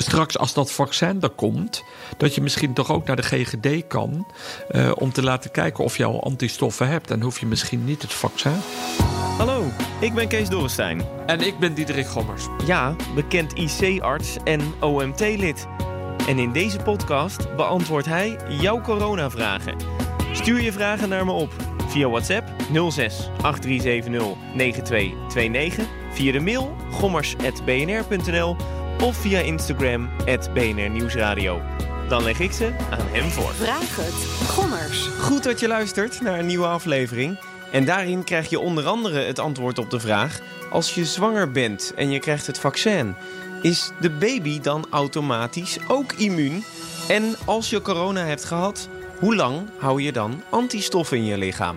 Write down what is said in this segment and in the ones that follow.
Straks als dat vaccin er komt, dat je misschien toch ook naar de GGD kan uh, om te laten kijken of je al antistoffen hebt. En hoef je misschien niet het vaccin. Hallo, ik ben Kees Dorrestein. En ik ben Diederik Gommers. Ja, bekend IC-arts en OMT-lid. En in deze podcast beantwoordt hij jouw coronavragen. Stuur je vragen naar me op via WhatsApp 06 8370 9229, via de mail gommers.bnr.nl of via Instagram BNR Nieuwsradio. Dan leg ik ze aan hem voor. Vraag het, Gommers. Goed dat je luistert naar een nieuwe aflevering. En daarin krijg je onder andere het antwoord op de vraag: als je zwanger bent en je krijgt het vaccin, is de baby dan automatisch ook immuun? En als je corona hebt gehad, hoe lang hou je dan antistoffen in je lichaam?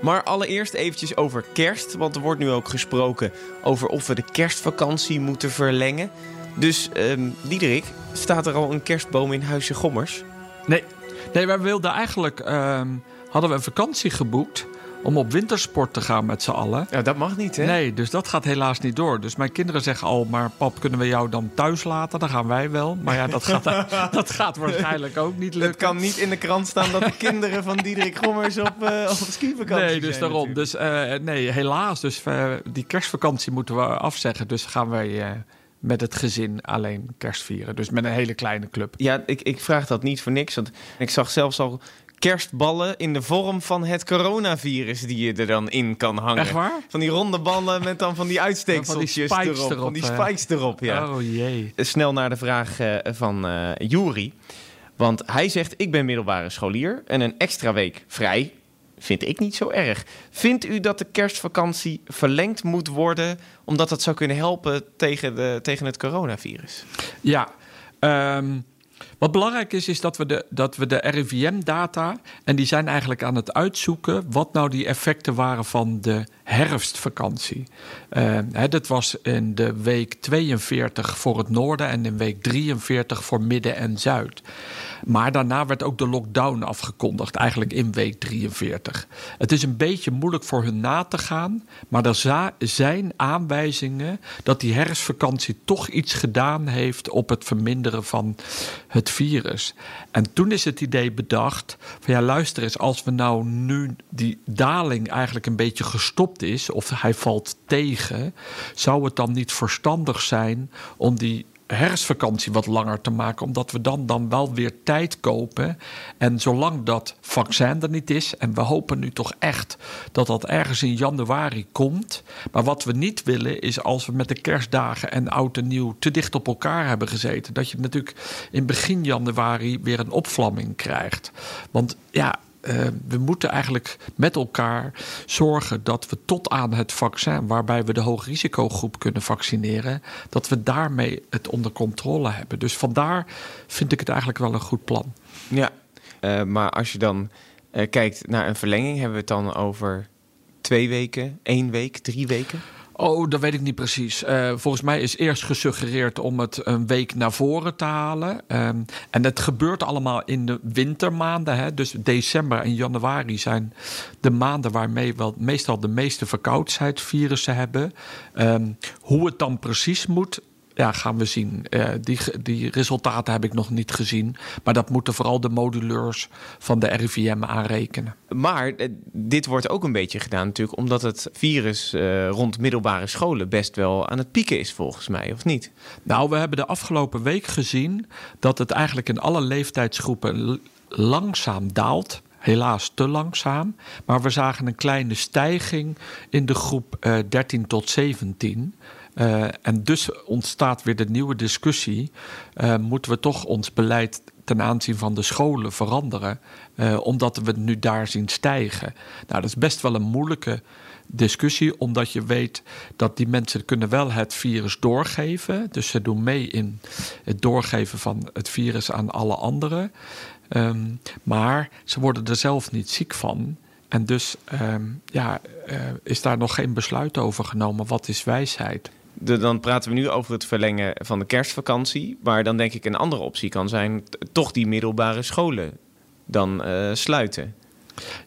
Maar allereerst eventjes over kerst, want er wordt nu ook gesproken over of we de kerstvakantie moeten verlengen. Dus um, Diederik, staat er al een kerstboom in Huisje Gommers? Nee, nee wij wilden eigenlijk, um, hadden we een vakantie geboekt om op wintersport te gaan met z'n allen. Ja, dat mag niet, hè? Nee, dus dat gaat helaas niet door. Dus mijn kinderen zeggen al, maar pap, kunnen we jou dan thuis laten? Dan gaan wij wel. Maar ja, dat gaat, dat gaat waarschijnlijk ook niet lukken. Het kan niet in de krant staan dat de kinderen van Diederik Gommers op, uh, op skivakantie Nee, dus zijn, daarom. Dus uh, nee, helaas. Dus uh, die kerstvakantie moeten we afzeggen. Dus gaan wij met het gezin alleen kerst vieren. Dus met een hele kleine club. Ja, ik, ik vraag dat niet voor niks. Want ik zag zelfs al kerstballen in de vorm van het coronavirus die je er dan in kan hangen. Echt waar? Van die ronde ballen met dan van die uitsteekseltjes van die erop, erop. Van die spikes erop, ja. Oh jee. Snel naar de vraag uh, van uh, Juri. Want hij zegt, ik ben middelbare scholier en een extra week vrij vind ik niet zo erg. Vindt u dat de kerstvakantie verlengd moet worden, omdat dat zou kunnen helpen tegen, de, tegen het coronavirus? Ja, um, wat belangrijk is, is dat we de, dat we de RIVM-data, en die zijn eigenlijk aan het uitzoeken, wat nou die effecten waren van de herfstvakantie. Uh, hè, dat was in de week 42 voor het noorden en in week 43 voor midden en zuid. Maar daarna werd ook de lockdown afgekondigd, eigenlijk in week 43. Het is een beetje moeilijk voor hun na te gaan, maar er zijn aanwijzingen dat die herfstvakantie toch iets gedaan heeft op het verminderen van het virus. En toen is het idee bedacht van ja, luister eens, als we nou nu die daling eigenlijk een beetje gestopt is, of hij valt tegen, zou het dan niet verstandig zijn om die herfstvakantie wat langer te maken, omdat we dan, dan wel weer tijd kopen. En zolang dat vaccin er niet is, en we hopen nu toch echt dat dat ergens in januari komt. Maar wat we niet willen is als we met de kerstdagen en oud en nieuw te dicht op elkaar hebben gezeten, dat je natuurlijk in begin januari weer een opvlamming krijgt. Want ja, uh, we moeten eigenlijk met elkaar zorgen dat we tot aan het vaccin, waarbij we de hoogrisicogroep kunnen vaccineren, dat we daarmee het onder controle hebben. Dus vandaar vind ik het eigenlijk wel een goed plan. Ja, uh, maar als je dan uh, kijkt naar een verlenging, hebben we het dan over twee weken, één week, drie weken? Oh, dat weet ik niet precies. Uh, volgens mij is eerst gesuggereerd om het een week naar voren te halen. Um, en het gebeurt allemaal in de wintermaanden. Hè? Dus december en januari zijn de maanden waarmee we meestal de meeste verkoudheidsvirussen hebben. Um, hoe het dan precies moet, ja, gaan we zien. Uh, die, die resultaten heb ik nog niet gezien. Maar dat moeten vooral de moduleurs van de RIVM aanrekenen. Maar uh, dit wordt ook een beetje gedaan natuurlijk... omdat het virus uh, rond middelbare scholen best wel aan het pieken is volgens mij, of niet? Nou, we hebben de afgelopen week gezien... dat het eigenlijk in alle leeftijdsgroepen langzaam daalt... Helaas te langzaam. Maar we zagen een kleine stijging in de groep uh, 13 tot 17. Uh, en dus ontstaat weer de nieuwe discussie: uh, moeten we toch ons beleid ten aanzien van de scholen veranderen, uh, omdat we het nu daar zien stijgen? Nou, dat is best wel een moeilijke discussie, omdat je weet dat die mensen kunnen wel het virus doorgeven. Dus ze doen mee in het doorgeven van het virus aan alle anderen. Um, maar ze worden er zelf niet ziek van. En dus ehm, ja, is daar nog geen besluit over genomen. Wat is wijsheid? De, dan praten we nu over het verlengen van de kerstvakantie. Maar dan denk ik een andere optie kan zijn... toch die middelbare scholen dan uh, sluiten.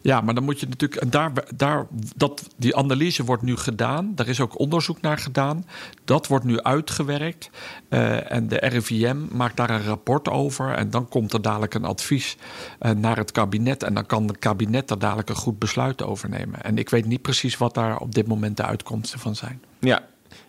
Ja, maar dan moet je natuurlijk. Daar, daar, dat, die analyse wordt nu gedaan. Daar is ook onderzoek naar gedaan. Dat wordt nu uitgewerkt. Uh, en de RIVM maakt daar een rapport over. En dan komt er dadelijk een advies uh, naar het kabinet. En dan kan het kabinet daar dadelijk een goed besluit over nemen. En ik weet niet precies wat daar op dit moment de uitkomsten van zijn. Ja,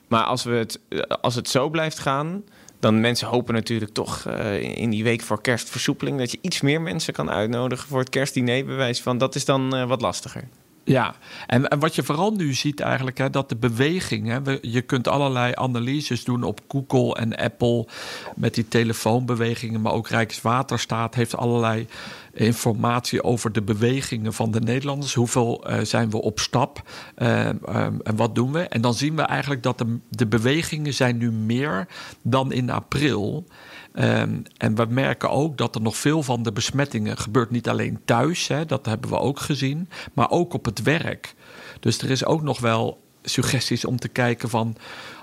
maar als, we het, als het zo blijft gaan dan mensen hopen natuurlijk toch uh, in die week voor kerstversoepeling dat je iets meer mensen kan uitnodigen voor het kerstdiner. Bewijs van dat is dan uh, wat lastiger. Ja, en, wat je vooral nu ziet eigenlijk, hè, dat de beweging, hè, je kunt allerlei analyses doen op Google en Apple met die telefoonbewegingen, maar ook Rijkswaterstaat heeft allerlei informatie over de bewegingen van de Nederlanders. Hoeveel uh, zijn we op stap uh, um, en wat doen we? En dan zien we eigenlijk dat de, de bewegingen zijn nu meer dan in april. Um, en we merken ook dat er nog veel van de besmettingen gebeurt niet alleen thuis, hè, dat hebben we ook gezien, maar ook op het werk. Dus er is ook nog wel suggesties om te kijken van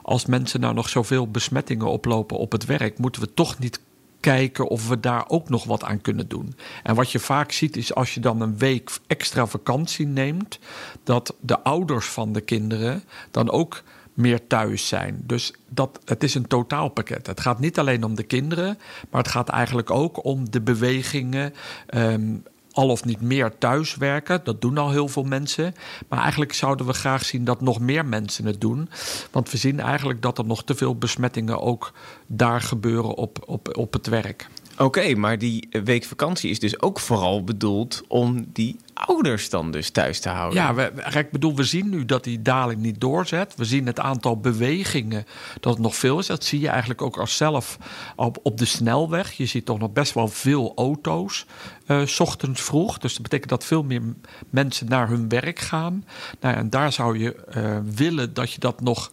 als mensen nou nog zoveel besmettingen oplopen op het werk, moeten we toch niet kijken of we daar ook nog wat aan kunnen doen. En wat je vaak ziet is als je dan een week extra vakantie neemt, dat de ouders van de kinderen dan ook meer thuis zijn. Dus dat, het is een totaalpakket. Het gaat niet alleen om de kinderen, maar het gaat eigenlijk ook om de bewegingen. Um, al of niet meer thuiswerken. Dat doen al heel veel mensen. Maar eigenlijk zouden we graag zien dat nog meer mensen het doen. Want we zien eigenlijk dat er nog te veel besmettingen ook daar gebeuren op, op, op het werk. Oké, maar die week vakantie is dus ook vooral bedoeld om die ouders dan dus thuis te houden. Ja, we, ik bedoel, we zien nu dat die daling niet doorzet. We zien het aantal bewegingen dat het nog veel is. Dat zie je eigenlijk ook als zelf op, op de snelweg. Je ziet toch nog best wel veel auto's uh, s ochtends vroeg. Dus dat betekent dat veel meer mensen naar hun werk gaan. Nou, en daar zou je uh, willen dat je dat nog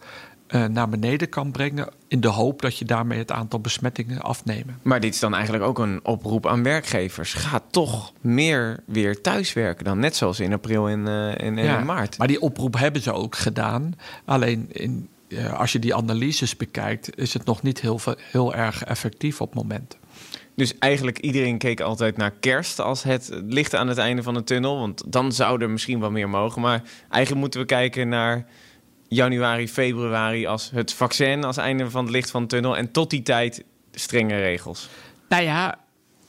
uh, naar beneden kan brengen. In de hoop dat je daarmee het aantal besmettingen afnemen. Maar dit is dan eigenlijk ook een oproep aan werkgevers. Ga toch meer weer thuiswerken dan net zoals in april en, uh, in, ja, in maart. Maar die oproep hebben ze ook gedaan. Alleen in, uh, als je die analyses bekijkt, is het nog niet heel, heel erg effectief op het moment. Dus eigenlijk iedereen keek altijd naar kerst als het licht aan het einde van de tunnel. Want dan zou er misschien wel meer mogen. Maar eigenlijk moeten we kijken naar januari, februari als het vaccin als einde van het licht van de tunnel. En tot die tijd strenge regels. Nou ja,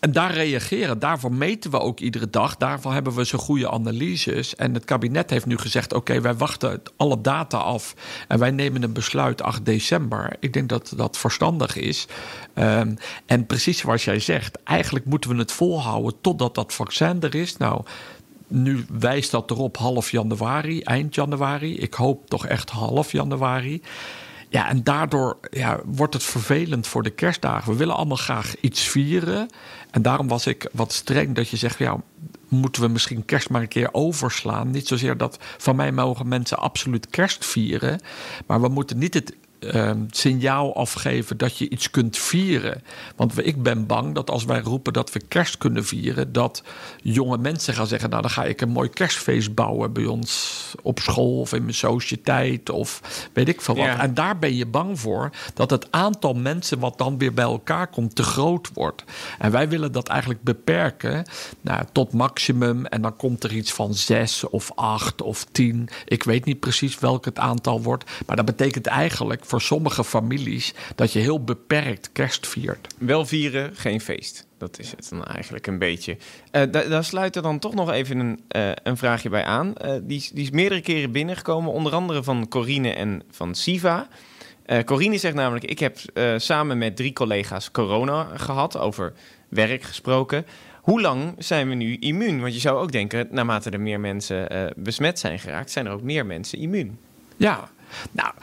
en daar reageren, daarvoor meten we ook iedere dag. Daarvoor hebben we zo goede analyses. En het kabinet heeft nu gezegd: oké, wij wachten alle data af. En wij nemen een besluit 8 december. Ik denk dat dat verstandig is. Um, en precies zoals jij zegt, eigenlijk moeten we het volhouden totdat dat vaccin er is. Nou, nu wijst dat erop half januari, eind januari. Ik hoop toch echt half januari. Ja, en daardoor ja, wordt het vervelend voor de kerstdagen. We willen allemaal graag iets vieren. En daarom was ik wat streng dat je zegt: ja, moeten we misschien kerst maar een keer overslaan. Niet zozeer dat van mij mogen mensen absoluut kerst vieren. Maar we moeten niet het uh, signaal afgeven dat je iets kunt vieren. Want ik ben bang dat als wij roepen dat we kerst kunnen vieren, dat jonge mensen gaan zeggen: Nou, dan ga ik een mooi kerstfeest bouwen bij ons op school of in mijn sociëteit of weet ik veel wat. Ja. En daar ben je bang voor dat het aantal mensen wat dan weer bij elkaar komt te groot wordt. En wij willen dat eigenlijk beperken nou, tot maximum. En dan komt er iets van zes of acht of tien. Ik weet niet precies welk het aantal wordt. Maar dat betekent eigenlijk voor sommige families dat je heel beperkt kerst viert. Wel vieren, geen feest. Dat is het dan eigenlijk een beetje. Uh, daar sluit er dan toch nog even een, uh, een vraagje bij aan. Uh, die, die, is meerdere keren binnengekomen, onder andere van Corine en van Siva. Corine zegt namelijk: Ik heb samen met drie collega's corona gehad, over werk gesproken. Hoe lang zijn we nu immuun? Want je zou ook denken, naarmate er meer mensen besmet zijn geraakt, zijn er ook meer mensen immuun. Ja, nou.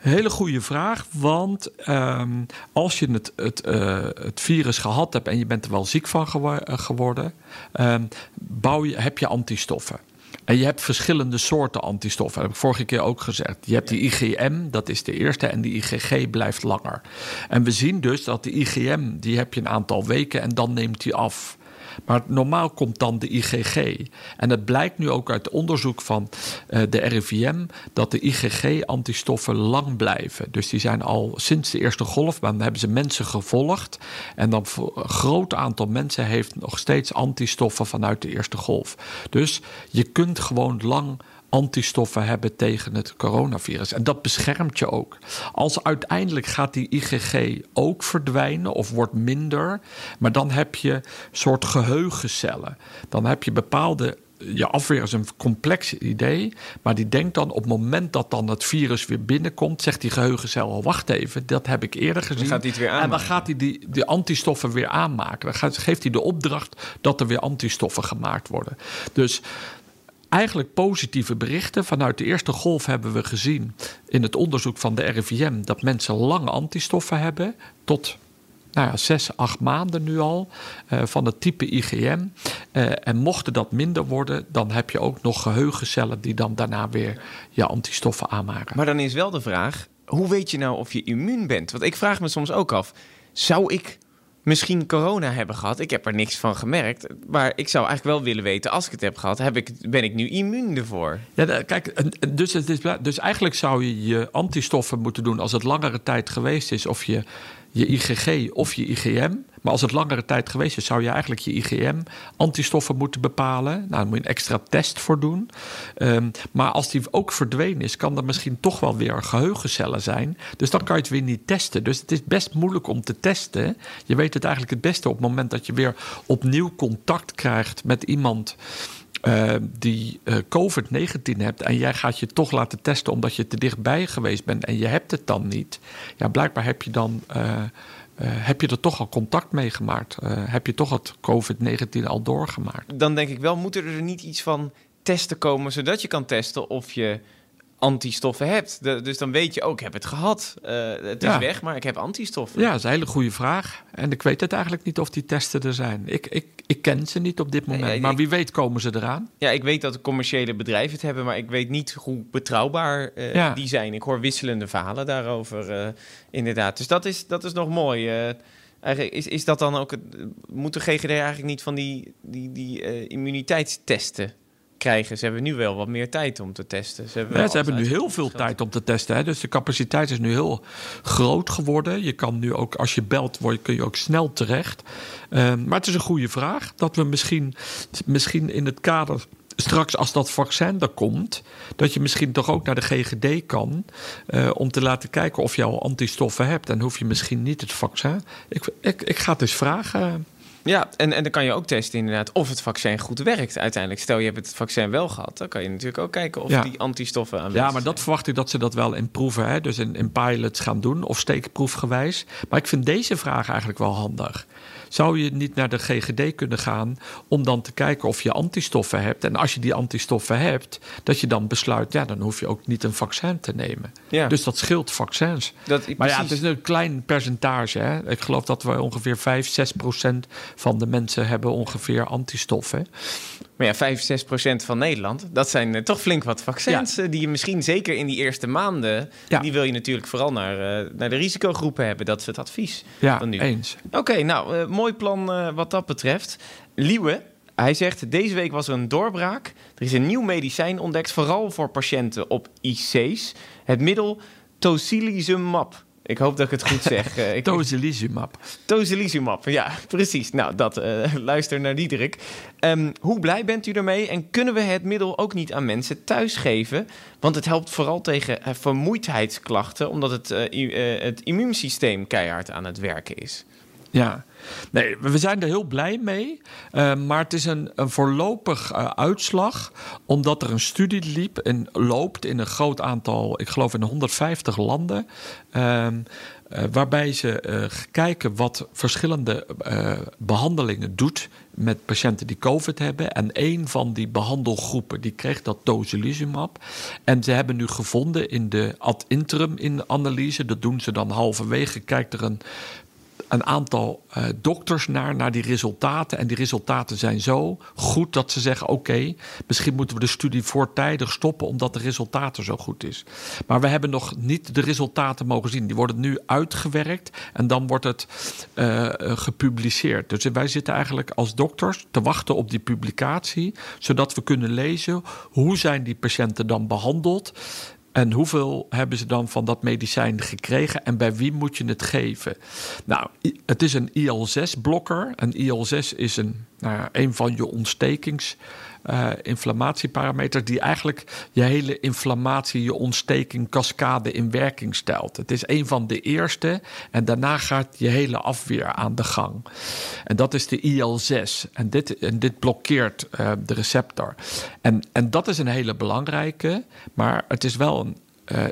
Hele goede vraag, want um, als je het, het, uh, het, virus gehad hebt en je bent er wel ziek van gewo geworden, um, bouw je, heb je antistoffen. En je hebt verschillende soorten antistoffen. Dat heb ik vorige keer ook gezegd. Je hebt die IgM, dat is de eerste, en die IgG blijft langer. En we zien dus dat de IgM, die heb je een aantal weken en dan neemt die af. Maar normaal komt dan de IgG. En het blijkt nu ook uit onderzoek van uh, de RIVM dat de IgG-antistoffen lang blijven. Dus die zijn al sinds de eerste golf, dan hebben ze mensen gevolgd. En dan een groot aantal mensen heeft nog steeds antistoffen vanuit de eerste golf. Dus je kunt gewoon lang antistoffen hebben tegen het coronavirus. En dat beschermt je ook. Als uiteindelijk gaat die IgG ook verdwijnen of wordt minder, maar dan heb je soort geheugencellen. Dan heb je bepaalde je afweer is een complex idee, maar die denkt dan op het moment dat dan het virus weer binnenkomt, zegt die geheugencel al wacht even, dat heb ik eerder gezien. Dan gaat hij het weer aanmaken. En dan gaat hij die, die antistoffen weer aanmaken. Dan geeft hij de opdracht dat er weer antistoffen gemaakt worden. Dus eigenlijk positieve berichten. Vanuit de eerste golf hebben we gezien in het onderzoek van de RIVM dat mensen lange antistoffen hebben, tot nou ja, zes, acht maanden nu al, uh, van het type IgM. Uh, en mochten dat minder worden, dan heb je ook nog geheugencellen die dan daarna weer je antistoffen aanmaken. Maar dan is wel de vraag, hoe weet je nou of je immuun bent? Want ik vraag me soms ook af, zou ik misschien corona hebben gehad. Ik heb er niks van gemerkt. Maar ik zou eigenlijk wel willen weten, als ik het heb gehad, heb ik, ben ik nu immuun ervoor? Ja, kijk, dus, het is, dus eigenlijk zou je je antistoffen moeten doen als het langere tijd geweest is. Of je je IgG of je IgM. Maar als het langere tijd geweest is, zou je eigenlijk je IgM-antistoffen moeten bepalen. Nou, daar moet je een extra test voor doen. Um, maar als die ook verdwenen is, kan er misschien toch wel weer geheugencellen zijn. Dus dan kan je het weer niet testen. Dus het is best moeilijk om te testen. Je weet het eigenlijk het beste op het moment dat je weer opnieuw contact krijgt met iemand. Uh, die uh, COVID-19 hebt en jij gaat je toch laten testen omdat je te dichtbij geweest bent en je hebt het dan niet. Ja, blijkbaar heb je dan. Uh, heb je er toch al contact mee gemaakt? heb je toch het COVID-19 al doorgemaakt? Dan denk ik wel, moeten er niet iets van testen komen zodat je kan testen of je antistoffen hebt. dus dan weet je ook, ik heb het gehad. Uh, het is weg, maar ik heb antistoffen. Ja, dat is een hele goede vraag. En ik weet het eigenlijk niet of die testen er zijn. Ik, ik, ik ken ze niet op dit moment, maar wie weet komen ze eraan. Ja, ik weet dat de commerciële bedrijven het hebben, maar ik weet niet hoe betrouwbaar uh, ja. die zijn. Ik hoor wisselende verhalen daarover, uh, inderdaad. Dus dat is, dat is nog mooi. Eigenlijk is, is dat dan ook het, moet de GGD eigenlijk niet van die, die, die immuniteitstesten krijgen. Ze hebben nu wel wat meer tijd om te testen. Ze hebben, ja, ze hebben nu heel veel tijd om te testen. Hè? Dus de capaciteit is nu heel groot geworden. Je kan nu ook, als je belt, word, kun je ook snel terecht. Um, maar het is een goede vraag. Dat we misschien, misschien in het kader straks als dat vaccin er komt, dat je misschien toch ook naar de GGD kan uh, om te laten kijken of je al antistoffen hebt. En hoef je misschien niet het vaccin. Ik, ik, ik ga het eens vragen. Ja, en, en dan kan je ook testen inderdaad of het vaccin goed werkt uiteindelijk. Stel je hebt het vaccin wel gehad, dan kan je natuurlijk ook kijken of die antistoffen aanwezig Ja, maar dat verwacht ik dat ze dat wel in proeven, hè? dus in, in pilots gaan doen of steekproefgewijs. Maar ik vind deze vraag eigenlijk wel handig. Zou je niet naar de GGD kunnen gaan om dan te kijken of je antistoffen hebt? En als je die antistoffen hebt, dat je dan besluit, ja, dan hoef je ook niet een vaccin te nemen. Ja. Dus dat scheelt vaccins. Dat, maar ja, het is een klein percentage. Hè? Ik geloof dat we ongeveer 5, 6 procent van de mensen hebben ongeveer antistoffen. Maar ja, 65% van Nederland, dat zijn uh, toch flink wat vaccins. Ja. Uh, die je misschien zeker in die eerste maanden, ja. die wil je natuurlijk vooral naar, uh, naar de risicogroepen hebben. Dat is het advies. Ja, van nu. eens. Oké, okay, nou, mooi plan wat dat betreft. Liewe, hij zegt, deze week was er een doorbraak. Er is een nieuw medicijn ontdekt, vooral voor patiënten op IC's. Het middel tocilizumab. Ik hoop dat ik het goed zeg. Uh. Tocilizumab, ja, precies. Nou, dat uh, luister naar Diederik. Um, hoe blij bent u ermee? En kunnen we het middel ook niet aan mensen thuis geven? Want het helpt vooral tegen uh, vermoeidheidsklachten, omdat het, het immuunsysteem keihard aan het werken is. Ja, nee, we zijn er heel blij mee. Uh, maar het is een, een voorlopig uh, uitslag, omdat er een studie liep en loopt in een groot aantal, ik geloof in 150 landen. Uh, waarbij ze kijken wat verschillende behandelingen doet met patiënten die COVID hebben. En een van die behandelgroepen die kreeg dat tocilizumab. En ze hebben nu gevonden in de ad interim in analyse, dat doen ze dan halverwege, kijkt er een een aantal uh, dokters naar, naar die resultaten. En die resultaten zijn zo goed dat ze zeggen: oké, misschien moeten we de studie voortijdig stoppen omdat de resultaten zo goed is. Maar we hebben nog niet de resultaten mogen zien. Die worden nu uitgewerkt en dan wordt het uh, gepubliceerd. Dus wij zitten eigenlijk als dokters te wachten op die publicatie, zodat we kunnen lezen hoe zijn die patiënten dan behandeld. En hoeveel hebben ze dan van dat medicijn gekregen en bij wie moet je het geven? Nou, het is een IL-6-blokker. Een IL-6 is een, nou, een van je ontstekings uh, inflammatieparameter die eigenlijk je hele inflammatie, je ontsteking, cascade in werking stelt. Het is een van de eerste en daarna gaat je hele afweer aan de gang. En dat is de IL-6 en dit, en dit blokkeert uh, de receptor. En, en dat is een hele belangrijke, maar het is wel een eh,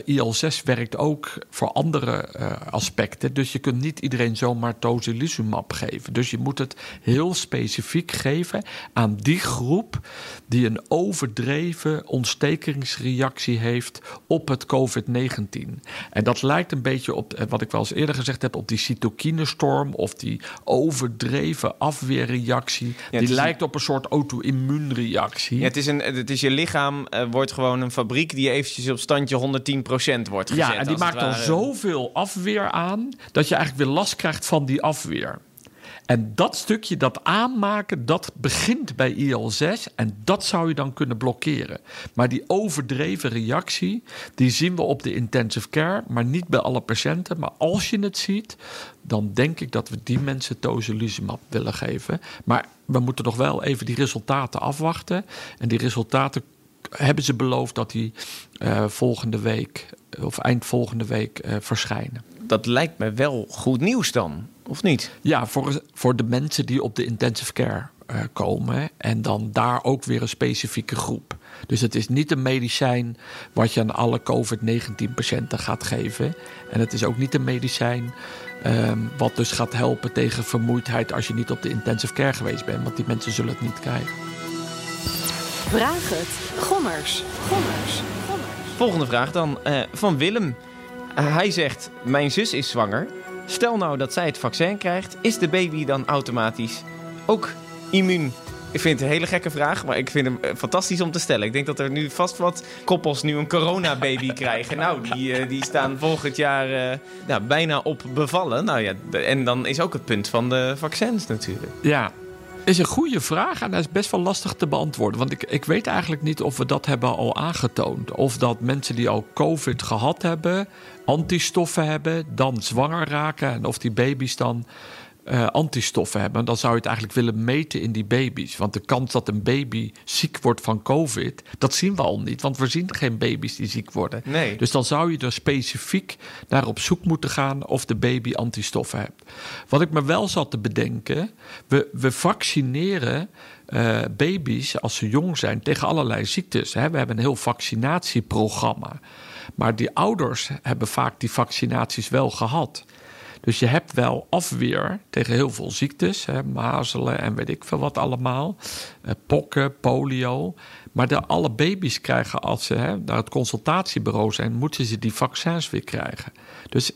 IL-6 werkt ook voor andere uh, aspecten. Dus je kunt niet iedereen zomaar tocilizumab geven. Dus je moet het heel specifiek geven aan die groep die een overdreven ontstekingsreactie heeft op het COVID-19. En dat lijkt een beetje op eh, wat ik wel eens eerder gezegd heb, op die cytokinestorm of die overdreven afweerreactie. die lijkt op een soort auto-immuunreactie. Ja, het, is een, het is je lichaam uh, wordt gewoon een fabriek die eventjes op standje 100 10% wordt gezet. Ja, en die maakt er zoveel afweer aan dat je eigenlijk weer last krijgt van die afweer. En dat stukje, dat aanmaken, dat begint bij IL-6 en dat zou je dan kunnen blokkeren. Maar die overdreven reactie, die zien we op de intensive care, maar niet bij alle patiënten. Maar als je het ziet, dan denk ik dat we die mensen tocilizumab willen geven. Maar we moeten nog wel even die resultaten afwachten. En die resultaten hebben ze beloofd dat die uh, volgende week of eind volgende week uh, verschijnen. Dat lijkt me wel goed nieuws dan, of niet? Ja, voor, voor de mensen die op de intensive care uh, komen en dan daar ook weer een specifieke groep. Dus het is niet een medicijn wat je aan alle COVID-19-patiënten gaat geven. En het is ook niet een medicijn um, wat dus gaat helpen tegen vermoeidheid als je niet op de intensive care geweest bent. Want die mensen zullen het niet krijgen. Vraag het. Gommers. Gommers. Gommers. Volgende vraag dan uh, van Willem. Uh, hij zegt: Mijn zus is zwanger. Stel nou dat zij het vaccin krijgt, is de baby dan automatisch ook immuun? Ik vind het een hele gekke vraag, maar ik vind hem uh, fantastisch om te stellen. Ik denk dat er nu vast wat koppels nu een coronababy krijgen. Nou, die, die staan volgend jaar ja, bijna op bevallen. Nou ja, en dan is ook het punt van de vaccins natuurlijk. Ja, is een goede vraag en dat is best wel lastig te beantwoorden. Want ik, ik weet eigenlijk niet of we dat hebben al aangetoond. Of dat mensen die al COVID gehad hebben, antistoffen hebben, dan zwanger raken. En of die baby's dan uh, antistoffen hebben. Dan zou je het eigenlijk willen meten in die baby's. Want de kans dat een baby ziek wordt van COVID, dat zien we al niet. Want we zien geen baby's die ziek worden. Nee. Dus dan zou je er specifiek naar op zoek moeten gaan of de baby antistoffen hebt. Wat ik me wel zat te bedenken, we, we vaccineren. Uh, baby's, als ze jong zijn, tegen allerlei ziektes. Hè. We hebben een heel vaccinatieprogramma. Maar die ouders hebben vaak die vaccinaties wel gehad. Dus je hebt wel afweer tegen heel veel ziektes, hè, mazelen en weet ik veel wat allemaal, eh, pokken, polio. Maar de, alle baby's krijgen als ze hè, naar het consultatiebureau zijn, moeten ze die vaccins weer krijgen. Dus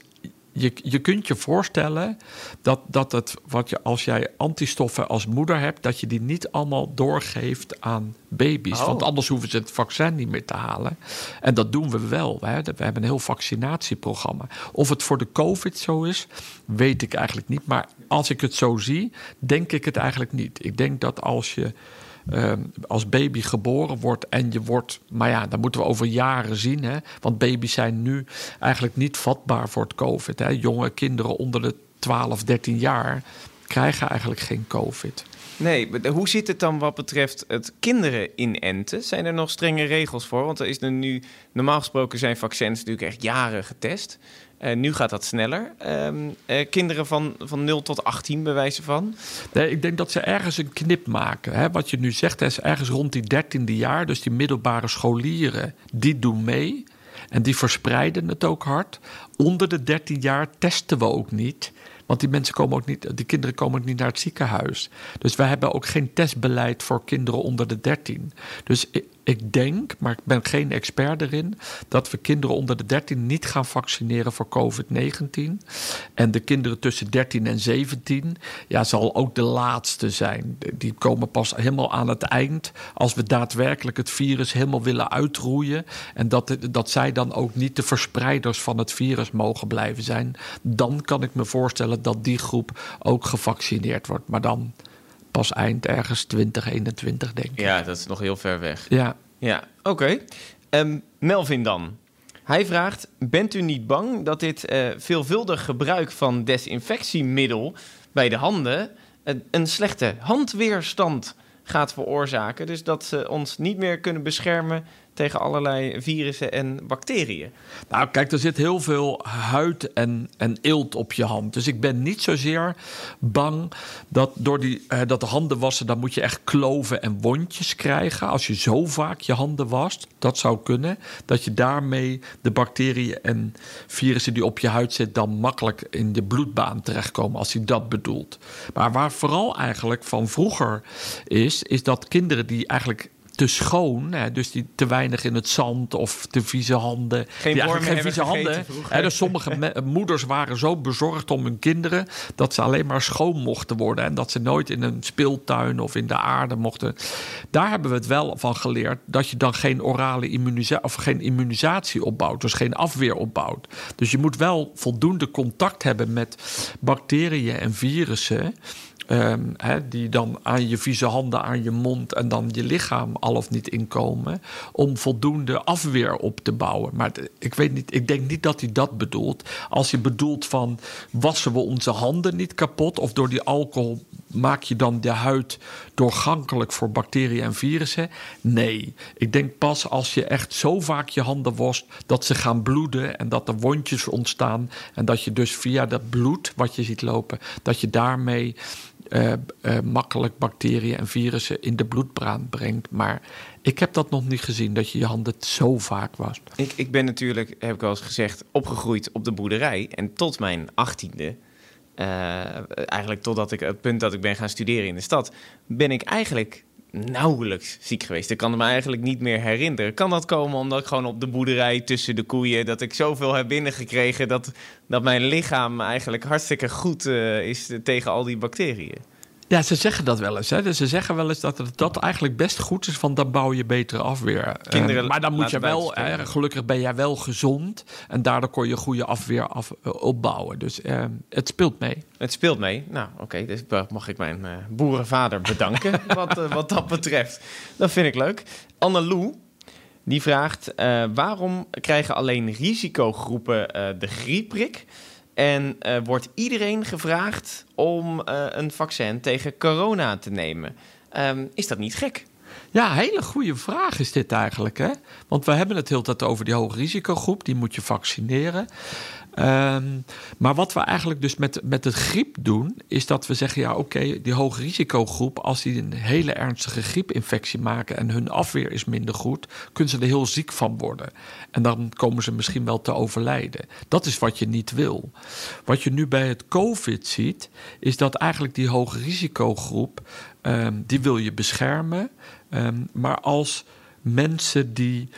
je, je kunt je voorstellen dat, dat het, wat je, als jij antistoffen als moeder hebt, dat je die niet allemaal doorgeeft aan baby's. Oh. Want anders hoeven ze het vaccin niet meer te halen. En dat doen we wel. We hebben een heel vaccinatieprogramma. Of het voor de COVID zo is, weet ik eigenlijk niet. Maar als ik het zo zie, denk ik het eigenlijk niet. Ik denk dat als je uh, als baby geboren wordt en je wordt, maar ja, dan moeten we over jaren zien, hè? want baby's zijn nu eigenlijk niet vatbaar voor het COVID. Hè? Jonge kinderen onder de 12, 13 jaar krijgen eigenlijk geen COVID. Nee, hoe zit het dan wat betreft het kinderen inenten? Zijn er nog strenge regels voor? Want er is er nu, normaal gesproken zijn vaccins natuurlijk echt jaren getest. Uh, nu gaat dat sneller. Uh, uh, kinderen van, van 0 tot 18 bewijzen van? Nee, ik denk dat ze ergens een knip maken. Hè? Wat je nu zegt, is ergens rond die 13e jaar, dus die middelbare scholieren, die doen mee. En die verspreiden het ook hard. Onder de 13 jaar testen we ook niet. Want die mensen komen ook niet, die kinderen komen ook niet naar het ziekenhuis. Dus wij hebben ook geen testbeleid voor kinderen onder de 13. Dus Ik denk, maar ik ben geen expert erin, dat we kinderen onder de 13 niet gaan vaccineren voor COVID-19. En de kinderen tussen 13 en 17, ja, zal ook de laatste zijn. Die komen pas helemaal aan het eind als we daadwerkelijk het virus helemaal willen uitroeien. En dat, dat zij dan ook niet de verspreiders van het virus mogen blijven zijn. Dan kan ik me voorstellen dat die groep ook gevaccineerd wordt. Maar dan pas eind ergens 2021, denk ik. Ja, dat is nog heel ver weg. Ja. Ja, oké. Ehm, Melvin dan. Hij vraagt: Bent u niet bang dat dit uh, veelvuldig gebruik van desinfectiemiddel bij de handen een, een slechte handweerstand gaat veroorzaken? Dus dat ze ons niet meer kunnen beschermen tegen allerlei virussen en bacteriën. Nou, kijk, er zit heel veel huid en, en eelt op je hand. Dus ik ben niet zozeer bang dat door die, eh, dat de handen wassen, dan moet je echt kloven en wondjes krijgen. Als je zo vaak je handen wast, dat zou kunnen. Dat je daarmee de bacteriën en virussen die op je huid zitten, dan makkelijk in de bloedbaan terechtkomen, als hij dat bedoelt. Maar waar vooral eigenlijk van vroeger is, is dat kinderen die eigenlijk te schoon. Hè, dus die te weinig in het zand of te vieze handen. Geen, die geen vieze handen. Hè, dus sommige moeders waren zo bezorgd om hun kinderen dat ze alleen maar schoon mochten worden. En dat ze nooit in een speeltuin of in de aarde mochten. Daar hebben we het wel van geleerd dat je dan geen orale immunisatie of geen immunisatie opbouwt. Dus geen afweer opbouwt. Dus je moet wel voldoende contact hebben met bacteriën en virussen. Um, die dan aan je vieze handen, aan je mond en dan je lichaam al of niet inkomen. Om voldoende afweer op te bouwen. Maar ik weet niet, ik denk niet dat hij dat bedoelt. Als je bedoelt van wassen we onze handen niet kapot of door die alcohol maak je dan de huid doorgankelijk voor bacteriën en virussen? Nee. Ik denk pas als je echt zo vaak je handen wast dat ze gaan bloeden en dat er wondjes ontstaan. En dat je dus via dat bloed wat je ziet lopen, dat je daarmee uh, uh, makkelijk bacteriën en virussen in de bloedbaan brengt. Maar ik heb dat nog niet gezien, dat je je handen zo vaak wast. Ik, ik ben natuurlijk, heb ik al eens gezegd, opgegroeid op de boerderij. En tot mijn achttiende, uh, eigenlijk totdat ik het punt dat ik ben gaan studeren in de stad, ben ik eigenlijk nauwelijks ziek geweest. Ik kan me eigenlijk niet meer herinneren. Kan dat komen omdat ik gewoon op de boerderij tussen de koeien... dat ik zoveel heb binnengekregen dat, dat mijn lichaam eigenlijk hartstikke goed uh, is tegen al die bacteriën? Ja, ze zeggen dat wel eens. Hè? Dus ze zeggen wel eens dat het, dat eigenlijk best goed is, van dan bouw je betere afweer. Kinderen, uh, maar dan moet je wel, hè, gelukkig ben jij wel gezond en daardoor kon je goede afweer af, uh, opbouwen. Dus uh, het speelt mee. Het speelt mee. Nou, oké, okay, dus mag ik mijn boerenvader bedanken wat, wat dat betreft. Dat vind ik leuk. Annelou, die vraagt: waarom krijgen alleen risicogroepen de griepprik? En uh, wordt iedereen gevraagd om uh, een vaccin tegen corona te nemen. Um, is dat niet gek? Ja, hele goede vraag is dit eigenlijk. Hè? Want we hebben het heel tijd over die hoge risicogroep, die moet je vaccineren. Um, maar wat we eigenlijk dus met, met het griep doen, is dat we zeggen: ja, oké, die hoge risicogroep, als die een hele ernstige griepinfectie maken en hun afweer is minder goed, kunnen ze er heel ziek van worden. En dan komen ze misschien wel te overlijden. Dat is wat je niet wil. Wat je nu bij het COVID ziet, is dat eigenlijk die hoge risicogroep, um, die wil je beschermen. Um, maar als mensen die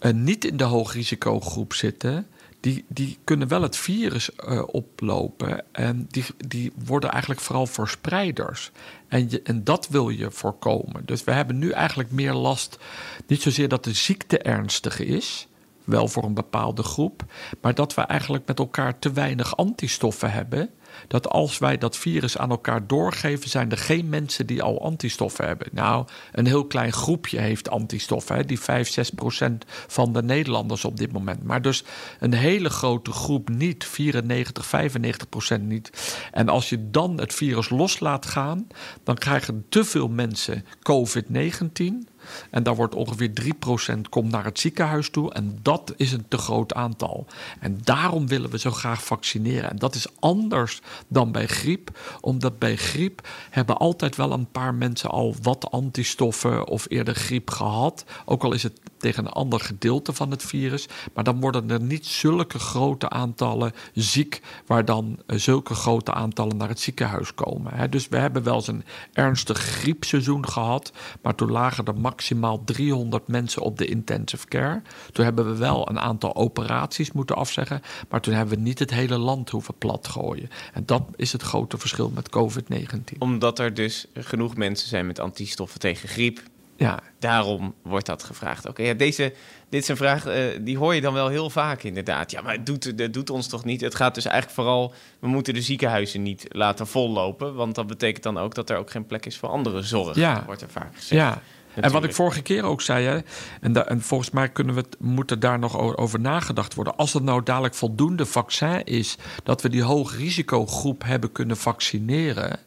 uh, niet in de hoogrisicogroep zitten, die, die kunnen wel het virus uh, oplopen. En die, die worden eigenlijk vooral verspreiders. En, en dat wil je voorkomen. Dus we hebben nu eigenlijk meer last. Niet zozeer dat de ziekte ernstig is. Wel voor een bepaalde groep. Maar dat we eigenlijk met elkaar te weinig antistoffen hebben dat als wij dat virus aan elkaar doorgeven, zijn er geen mensen die al antistoffen hebben. Nou, een heel klein groepje heeft antistoffen, die 5, 6 procent van de Nederlanders op dit moment. Maar dus een hele grote groep niet, 94, 95 procent niet. En als je dan het virus los laat gaan, dan krijgen te veel mensen COVID-19. En daar wordt ongeveer 3% komt naar het ziekenhuis toe. En dat is een te groot aantal. En daarom willen we zo graag vaccineren. En dat is anders dan bij griep. Omdat bij griep hebben altijd wel een paar mensen al wat antistoffen of eerder griep gehad. Ook al is het tegen een ander gedeelte van het virus. Maar dan worden er niet zulke grote aantallen ziek, waar dan eh, zulke grote aantallen naar het ziekenhuis komen. Dus we hebben wel eens een ernstig griepseizoen gehad, maar toen lagen er maximaal 300 mensen op de intensive care. Toen hebben we wel een aantal operaties moeten afzeggen, maar toen hebben we niet het hele land hoeven platgooien. En dat is het grote verschil met COVID-19. Omdat er dus genoeg mensen zijn met antistoffen tegen griep. Ja, Daarom wordt dat gevraagd. Oké, ja, deze, dit is een vraag eh, die hoor je dan wel heel vaak inderdaad. Ja, maar het doet, het doet ons toch niet? Het gaat dus eigenlijk vooral, we moeten de ziekenhuizen niet laten vollopen. Want dat betekent dan ook dat er ook geen plek is voor andere zorg. Ja. Wordt er vaak gezegd. Ja. En wat ik vorige keer ook zei, hè, en, da- en volgens mij kunnen we het, moet er daar nog over nagedacht worden. Als er nou dadelijk voldoende vaccin is, dat we die hoogrisicogroep hebben kunnen vaccineren.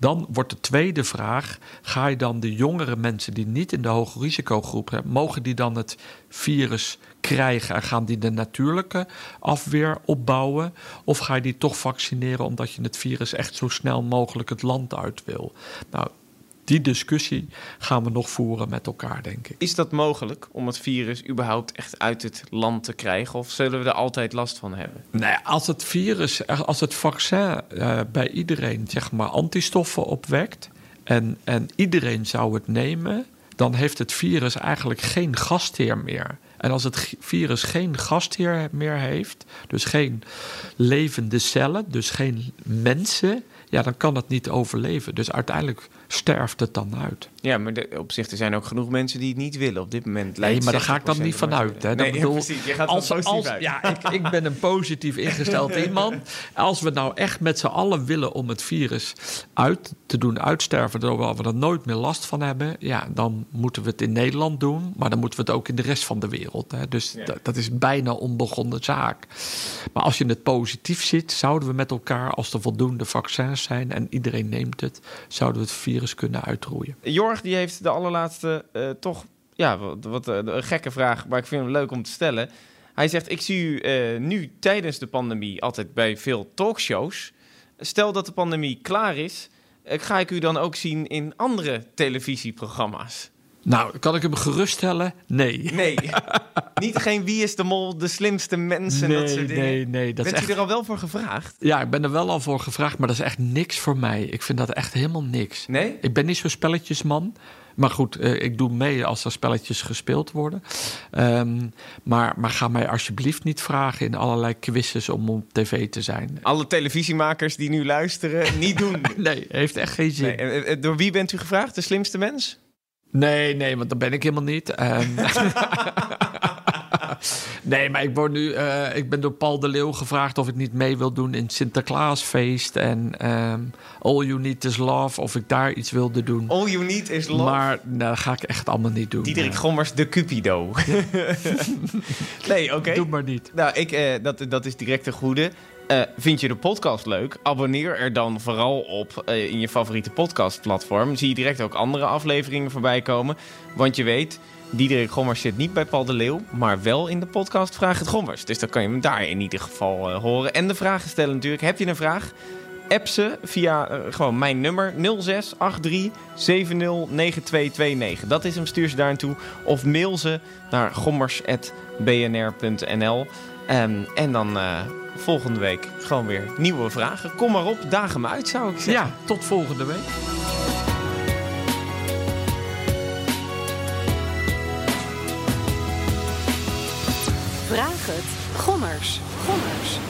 Dan wordt de tweede vraag: ga je dan de jongere mensen die niet in de hoogrisicogroep hebben, mogen die dan het virus krijgen en gaan die de natuurlijke afweer opbouwen? Of ga je die toch vaccineren omdat je het virus echt zo snel mogelijk het land uit wil? Nou, die discussie gaan we nog voeren met elkaar, denk ik. Is dat mogelijk om het virus überhaupt echt uit het land te krijgen? Of zullen we er altijd last van hebben? Nee, als het virus, als het vaccin eh, bij iedereen zeg maar antistoffen opwekt en, en iedereen zou het nemen, dan heeft het virus eigenlijk geen gastheer meer. En als het virus geen gastheer meer heeft, dus geen levende cellen, dus geen mensen, ja, dan kan het niet overleven. Dus uiteindelijk sterft het dan uit. Ja, maar de, op zich er zijn ook genoeg mensen die het niet willen. Op dit moment lijkt Nee, maar daar ga ik dan 60% niet van vanuit. Hè. Nee, bedoel, precies. Je gaat als, positief als, uit. Ja, ik, ik ben een positief ingesteld iemand. Als we nou echt met z'n allen willen om het virus uit te doen uitsterven, zodat we er nooit meer last van hebben, ja, dan moeten we het in Nederland doen, maar dan moeten we het ook in de rest van de wereld. Hè. Dus Ja. dat is bijna onbegonnen zaak. Maar als je het positief ziet, zouden we met elkaar, als er voldoende vaccins zijn en iedereen neemt het, zouden we het virus kunnen uitroeien. Jorg die heeft de allerlaatste eh, toch ja, wat, wat eh, een gekke vraag, maar ik vind hem leuk om te stellen. Hij zegt: Ik zie u eh, nu tijdens de pandemie altijd bij veel talkshows. Stel dat de pandemie klaar is, ga ik u dan ook zien in andere televisieprogramma's? Nou, kan ik hem geruststellen? Nee. Nee, niet geen Wie is de Mol, de slimste mensen, dat nee, soort dingen. nee, nee. Dat Bent echt u er al wel voor gevraagd? Ja, ik ben er wel al voor gevraagd, maar dat is echt niks voor mij. Ik vind dat echt helemaal niks. Nee? Ik ben niet zo'n spelletjesman. Maar goed, eh, ik doe mee als er spelletjes gespeeld worden. Ehm, maar, maar ga mij alsjeblieft niet vragen in allerlei quizzes om op tv te zijn. Alle televisiemakers die nu luisteren, niet doen. Nee, heeft echt geen zin. Nee, eh, eh, door wie bent u gevraagd? De slimste mens? Nee, nee, want dat ben ik helemaal niet. Ehm, nee, maar ik, word nu, eh, ik ben door Paul de Leeuw gevraagd of ik niet mee wil doen in het Sinterklaasfeest. En ehm, All You Need Is Love, of ik daar iets wilde doen. All you need is love. Maar nou, dat ga ik echt allemaal niet doen. Diederik Gommers, de Cupido. nee, oké. Doe maar niet. Nou, ik, eh, dat, dat is direct een goede. Eh, vind je de podcast leuk? Abonneer er dan vooral op eh, in je favoriete podcastplatform. Zie je direct ook andere afleveringen voorbij komen. Want je weet, Diederik Gommers zit niet bij Paul de Leeuw, maar wel in de podcast Vraag het Gommers. Dus dan kan je hem daar in ieder geval eh, horen. En de vragen stellen natuurlijk. Heb je een vraag? App ze via gewoon mijn nummer 0683 709229. Dat is hem, stuur ze daar naartoe. Of mail ze naar gommers.bnr.nl. Ehm, en dan eh, volgende week gewoon weer nieuwe vragen. Kom maar op, daag hem uit zou ik zeggen. Ja, tot volgende week. Vraag het. Gommers. Gommers. Gommers.